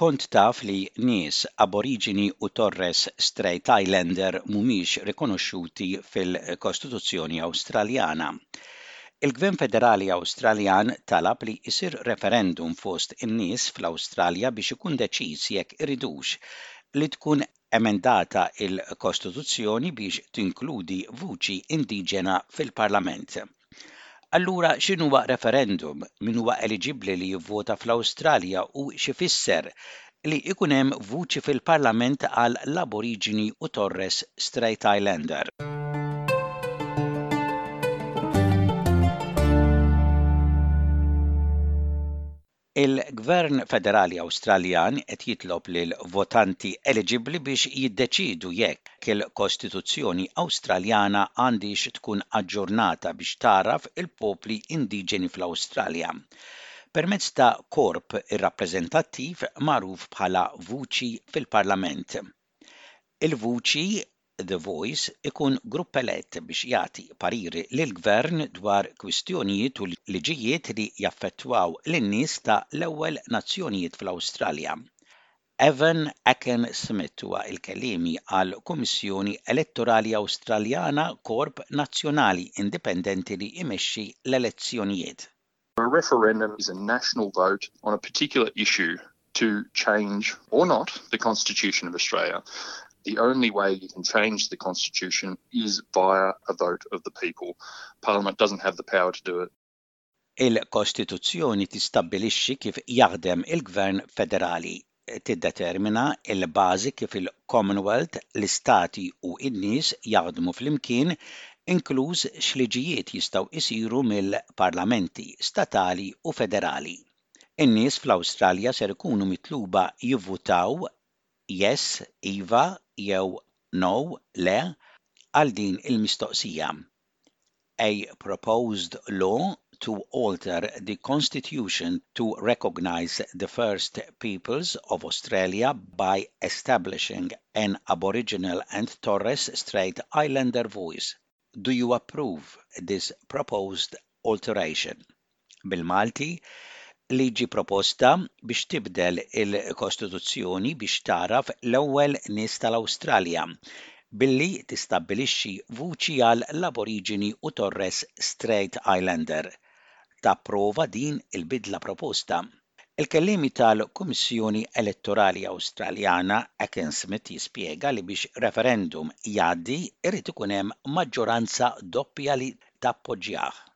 Kont taf li nies Aboriġini u Torres Strait Islander mhumiex rikonoxxuti fil-Kostituzzjoni Awstraljana? Il-Gvern Federali Awstraljan talab li jsir referendum fost in-nies fl-Awstralja biex ikun deċiż jekk iridux li tkun emendata l-Kostituzzjoni biex tinkludi vuċi indiġena fil-Parlament. Allura x'inhuwa referendum, min huwa eliġibbli li jivvota fl-Awstralja u x'ifisser li jkun hemm vuċi fil-Parlament għal l-Aboriġini u Torres Strait Islander. Il-Gvern Federali Awstraljan qed jitlob lil votanti eliġibbli biex jiddeċiedu jekk il-Kostituzzjoni Awstraljana għandhiex tkun aġġornata biex tagħraf il-popli indiġeni fl-Awstralja permezz ta' korp irrappreżentattiv magħruf bħala vuċi fil-Parlament. Il-vuċi The Voice ikun grupp elett biex jagħti pariri lill-Gvern dwar kwistjonijiet u liġijiet li jaffettwaw lin-nies ta' l-ewwel nazzjonijiet fl-Awstralja. Evan Acken Smith huwa l-kelliemi għall-Kummissjoni Elettorali Awstraljana, korp nazzjonali indipendenti li jmexxi l-elezzjonijiet. A referendum is a national vote on a particular issue to change or not the Constitution of Australia the only way you can change the constitution is via a vote of the people. Parliament doesn't have the power to do it. Il-Kostituzzjoni tistabbilixxi kif jaħdem il-Gvern Federali tiddetermina l-bażi kif il-Commonwealth, l-Istati u n-nies jaħdmu flimkien, inkluż x'liġijiet jistgħu jsiru mill-parlamenti statali u federali. In-nies fl-Awstralja ser ikunu mitluba jivvutaw yes, iva, jew no, le, għal din il-mistoqsija. A proposed law to alter the constitution to recognize the first peoples of Australia by establishing an Aboriginal and Torres Strait Islander voice. Do you approve this proposed alteration? bil-Malti, liġi proposta biex tibdel il-Kostituzzjoni biex tagħraf l-ewwel nies tal-Awstralja, billi tistabbilixxi vuċi għal l-Aboriġini u Torres Strait Islander, tapprova din il-bidla proposta. Il-kelliem tal-Kummissjoni Elettorali Awstraljana, Aken Smith jispjega li biex referendum jgħaddi irid ikun hemm maġġoranza doppja li tappoġġjah.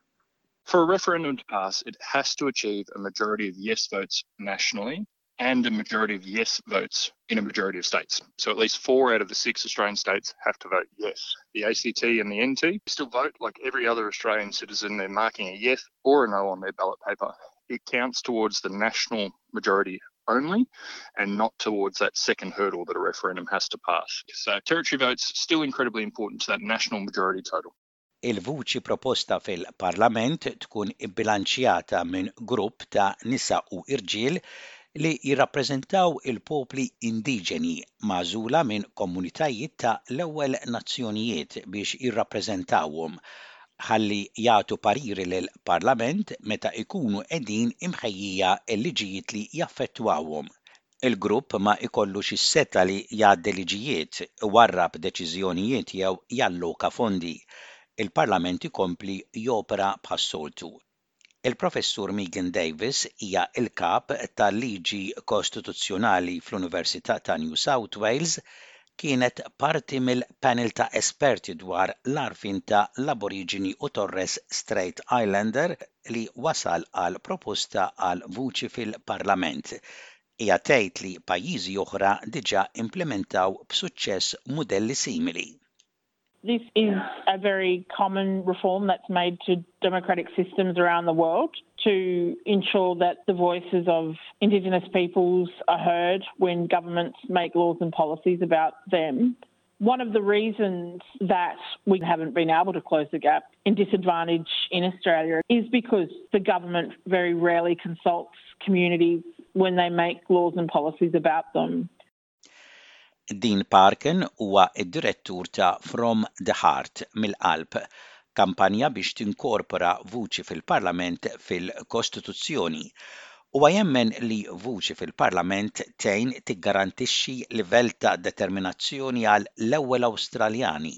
For a referendum to pass, it has to achieve a majority of yes votes nationally and a majority of yes votes in a majority of states. So at least four out of the six Australian states have to vote yes. The ACT and the NT still vote like every other Australian citizen. They're marking a yes or a no on their ballot paper. It counts towards the national majority only and not towards that second hurdle that a referendum has to pass. So territory votes still incredibly important to that national majority total. Il-vuċi proposta fil-Parlament tkun ibbilanċjata minn grupp ta' nisa u irġiel li jirrappreżentaw il-popli indiġeni magħżula minn komunitajiet ta' l-ewwel nazzjonijiet biex jirrappreżentawhom ħalli jagħtu pariri lill-Parlament meta jkunu qegħdin imħejjija l-liġijiet li jaffettwawhom Il-grupp ma jkollux is-setgħa li jgħaddi liġijiet, iwarrab deċiżjonijiet jew jalloka fondi. Il-Parlament ikompli jopera bħas-soltu. Il-Professur Megan Davis hija l-Kap tal-Liġi Kostituzzjonali fl-Università ta' New South Wales, kienet parti mill-panel ta' esperti dwar l-għarfien ta' l-Aboriġini u Torres Strait Islander li wasal għal proposta għal vuċi fil-Parlament. Hija tgħid li pajjiżi oħra diġà implimentaw b'suċċess mudelli simili. This is a very common reform that's made to democratic systems around the world to ensure that the voices of Indigenous peoples are heard when governments make laws and policies about them. One of the reasons that we haven't been able to close the gap in disadvantage in Australia is because the government very rarely consults communities when they make laws and policies about them. Dean Parkin huwa d-direttur ta' From the Heart, Mill-Qalb, kampanja biex tinkorpora vuċi fil-Parlament fil-Kostituzzjoni. Huwa jemmen li vuċi fil-Parlament tgħin tiggarantixxi livell ta' determinazzjoni għal l-ewwel Awstraljani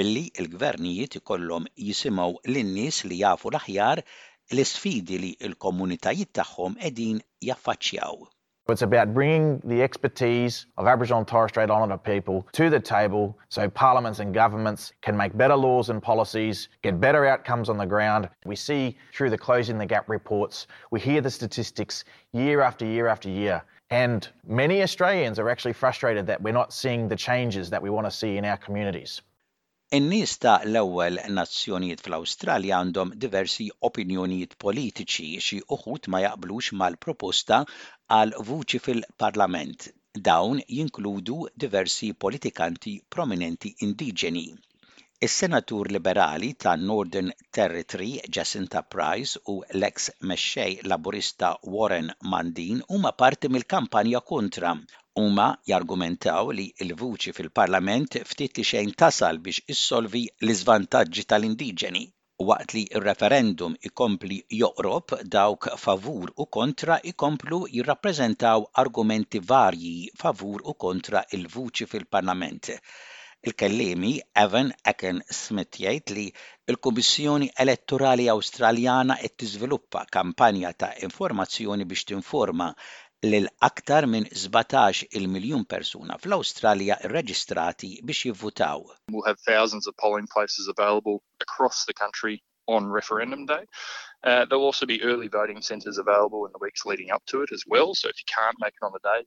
billi l-gvernijiet ikollhom jisimgħu lin-nies li jafu l-aħjar l-isfidi li l-komunitajiet tagħhom qegħdin jaffaċċjaw. So it's about bringing the expertise of Aboriginal and Torres Strait Islander people to the table so parliaments and governments can make better laws and policies, get better outcomes on the ground. We see through the Closing the Gap reports, we hear the statistics year after year after year. And many Australians are actually frustrated that we're not seeing the changes that we want to see in our communities. In-nies ta' l-Ewwel Nazzjonijiet fl-Awstralja għandhom diversi opinjonijiet politiċi, xi uħud ma jaqblux mal-proposta għal vuċi fil-Parlament. Dawn jinkludu diversi politikanti prominenti indiġeni. Is-Senatur Liberali ta' Northern Terry Tree, Jacinta Price u l-eks Mexxej Laburista Warren Mundine huma parti mill-kampanja kontra. Huma jargumentaw li l-vuċi fil-Parlament ftit li xejn tasal biex issolvi l-iżvantaġġi tal-indiġeni, waqt li r-referendum ikompli joqrob, dawk favur u kontra jkomplu jirrappreżentaw argumenti varji favur u kontra l-vuċi fil-Parlament. il-kelliemi Evan Akin Smith jgħid li l-Kummissjoni Elettorali Awstraljana qed tiżviluppa kampanja ta' informazzjoni biex tinforma lil aktar minn 17 il miljun persuna fl-Awstralja rreġistrati biex jivvutaw. We'll have thousands of polling places available across the country on referendum day. There'll also be early voting centres available in the weeks leading up to it as well, so if you can't make it on the day,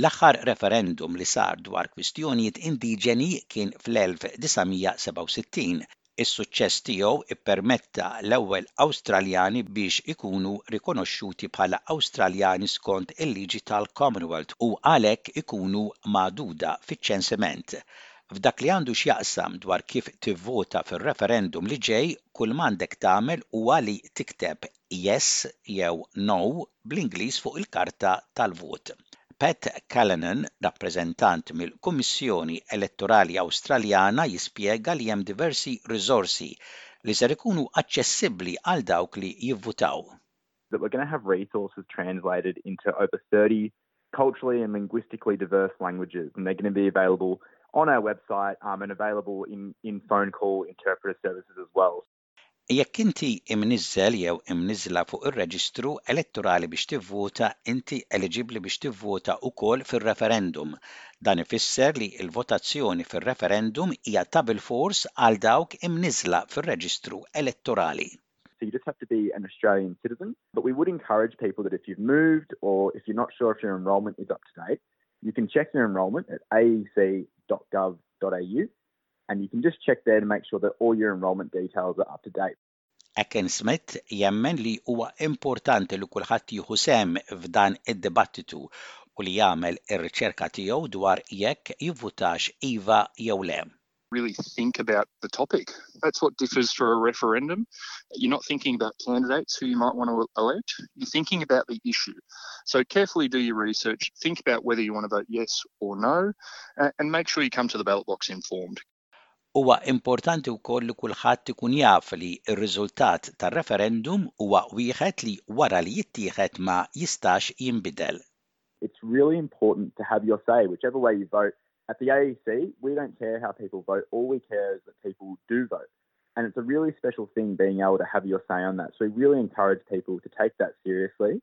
L-aħħar referendum li sar dwar kwistjonijiet indiġeni kien fl-1967. Is-suċċess tiegħu ppermetta l-ewwel Awstraljani biex ikunu rikonoxxuti bħala Awstraljani skont il-liġi tal-Commonwealth u għalhekk ikunu magħduda fiċ-ċensiment. F'dak li għandu x'jaqsam dwar kif tivvota fir-referendum li ġej, kull m'għandek tagħmel huwa li tikteb 'Yes' jew 'No' bl-Ingliż fuq il-karta tal-vot. Pat Callanan, rappreżentant mill-Kummissjoni Elettorali Awstraljana jispjega li hemm diversi riżorsi li ser ikunu aċċessibbli għal dawk li jivvutaw. that we're gonna have resources translated into over 30 culturally and linguistically diverse languages and they're gonna be available on our website and available in in phone call interpreter services as well. Jekk inti imniżżel jew imniżżla fuq ir-reġistru elettorali biex tivvota, inti eliġibbli biex tivvota ukoll fir-referendum. Dan ifisser li l-votazzjoni fir-referendum hija tabilfors għal dawk imniżżla fir-reġistru elettorali. So you just have to be an Australian citizen, but we would encourage people that if you've moved or if you're not sure if your enrolment is up to date, you can check your enrolment at aec.gov.au and you can just check there to make sure that all your enrolment details are up to date. Akin Smith jemmen li huwa importanti li kulħadd jieħu sehem f'dan id-dibattitu u li jagħmel ir-riċerka tiegħu dwar jekk jivvutax iva jew le. really think about the topic. That's what differs for a referendum. You're not thinking about candidates who you might want to elect. You're thinking about the issue. So carefully do your research, think about whether you want to vote yes or no, and make sure you come to the ballot box informed. huwa importanti wkoll li kulħadd ikun jaf li r-riżultat tar-referendum huwa wieħed li wara li jittieħed ma jistax jinbidel. It's really important to have your say whichever way you vote at the AEC, we don't care how people vote. All we care is that people do vote. And it's a really special thing being able to have your say on that. So we really encourage people to take that seriously